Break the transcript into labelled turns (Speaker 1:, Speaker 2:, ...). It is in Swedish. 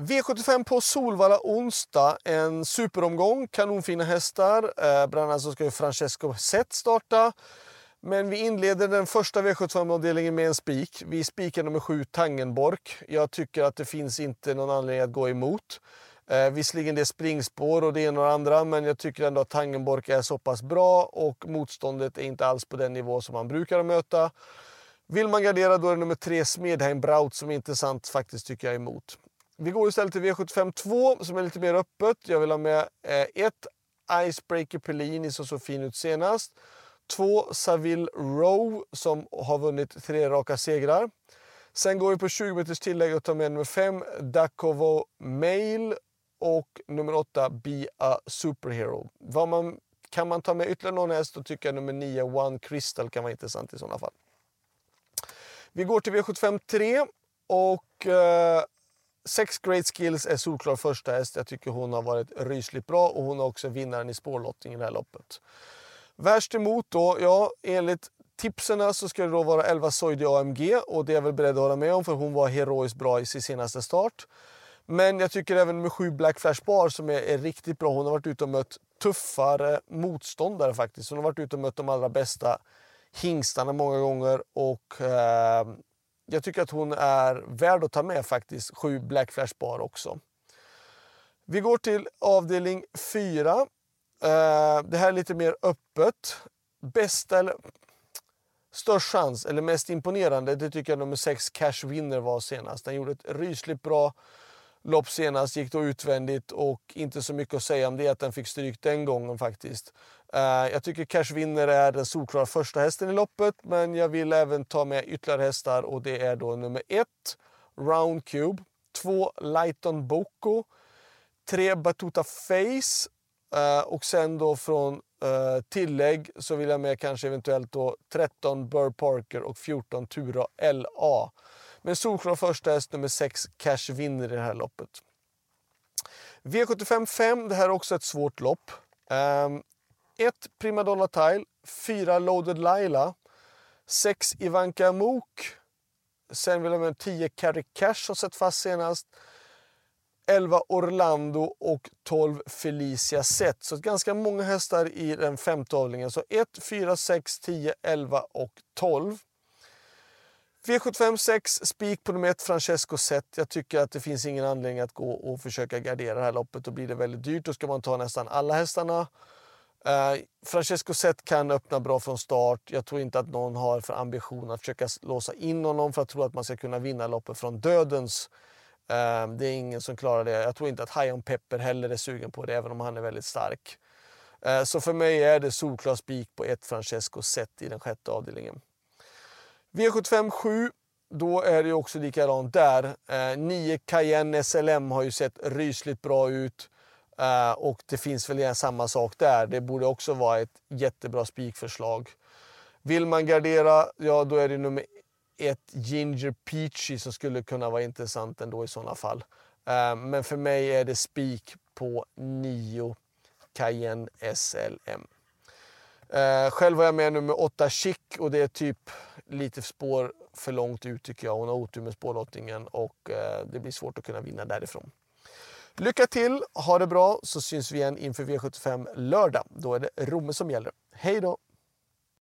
Speaker 1: V75 på Solvalla onsdag. En superomgång, kanonfina hästar. Eh, bland annat så ska ju Francesco Zet starta. Men vi inleder den första V75-avdelningen med en spik. Vi spikar nummer 7 Tangenborg. Jag tycker att det finns inte någon anledning att gå emot. Eh, visserligen det är springspår och det ena och det andra, men jag tycker ändå att Tangenborg är så pass bra och motståndet är inte alls på den nivå som man brukar möta. Vill man gardera då är det nummer 3 Smedheim Braut som är intressant faktiskt tycker jag emot. Vi går istället till V75 2 som är lite mer öppet. Jag vill ha med 1 ett Icebreaker Pellini som såg fin ut senast. 2 Saville Row som har vunnit tre raka segrar. Sen går vi på 20 meters tillägg och tar med nummer 5 Dakovo Mail och nummer 8 Be a Superhero. Vad man, kan man ta med ytterligare någon häst då tycker jag nummer 9 One Crystal kan vara intressant i sådana fall. Vi går till V75 3 och eh, Sex Great Skills är solklar första häst. Jag tycker hon har varit rysligt bra och hon är också vinnaren i spårlottning i det här loppet. Värst emot då, ja enligt tipsen så ska det då vara 11 Soidi AMG och det är jag väl beredd att hålla med om för hon var heroiskt bra i sin senaste start. Men jag tycker även med 7 Black Flash Bar som är, är, riktigt bra. Hon har varit ute och mött tuffare motståndare faktiskt. Hon har varit ute och mött de allra bästa hingstarna många gånger och eh, jag tycker att hon är värd att ta med faktiskt. Sju Black Flash Bar också. Vi går till avdelning 4. Eh, det här är lite mer öppet. Bästa eller störst chans eller mest imponerande, det tycker jag nummer 6 Cash Winner var senast. Den gjorde ett rysligt bra lopp senast, gick då utvändigt och inte så mycket att säga om det att den fick stryk den gången faktiskt. Uh, jag tycker Cash Winner är den solklara första hästen i loppet men jag vill även ta med ytterligare hästar och det är då nummer 1 Round Cube, 2 Lighton Boko, 3 Batuta Face uh, och sen då från uh, tillägg så vill jag med kanske eventuellt då 13 Burr Parker och 14 Tura LA. Men solklar första häst nummer 6 Cash vinner i det här loppet. V75 5, det här är också ett svårt lopp. Ehm, 1 um, Primadonna Tile, 4 Loaded Laila, 6 Ivanka Mook. Sen vill jag med 10 Carrie Cash har sett fast senast. 11 Orlando och 12 Felicia Sett. Så ganska många hästar i den femte avdelningen. Så 1, 4, 6, 10, 11 och 12. V75 6, spik på nummer 1, Francesco Zet. Jag tycker att det finns ingen anledning att gå och försöka gardera det här loppet. Då blir det väldigt dyrt. Då ska man ta nästan alla hästarna. Eh, Francesco Zet kan öppna bra från start. Jag tror inte att någon har för ambition att försöka låsa in honom för att tro att man ska kunna vinna loppet från dödens. Eh, det är ingen som klarar det. Jag tror inte att Hayon Pepper heller är sugen på det, även om han är väldigt stark. Eh, så för mig är det solklar spik på ett Francesco Zet i den sjätte avdelningen. V75 7, då är det också likadant där. Eh, 9 Cayenne SLM har ju sett rysligt bra ut. Eh, och det finns väl samma sak där. Det borde också vara ett jättebra spikförslag. Vill man gardera, ja då är det nummer ett Ginger Peachy som skulle kunna vara intressant ändå i sådana fall. Eh, men för mig är det spik på 9 Cayenne SLM. Eh, själv har jag med nummer 8 Chic och det är typ lite spår för långt ut tycker jag. Hon har otur med spårlottningen och eh, det blir svårt att kunna vinna därifrån. Lycka till, ha det bra så syns vi igen inför V75 lördag. Då är det Romme som gäller. Hej då!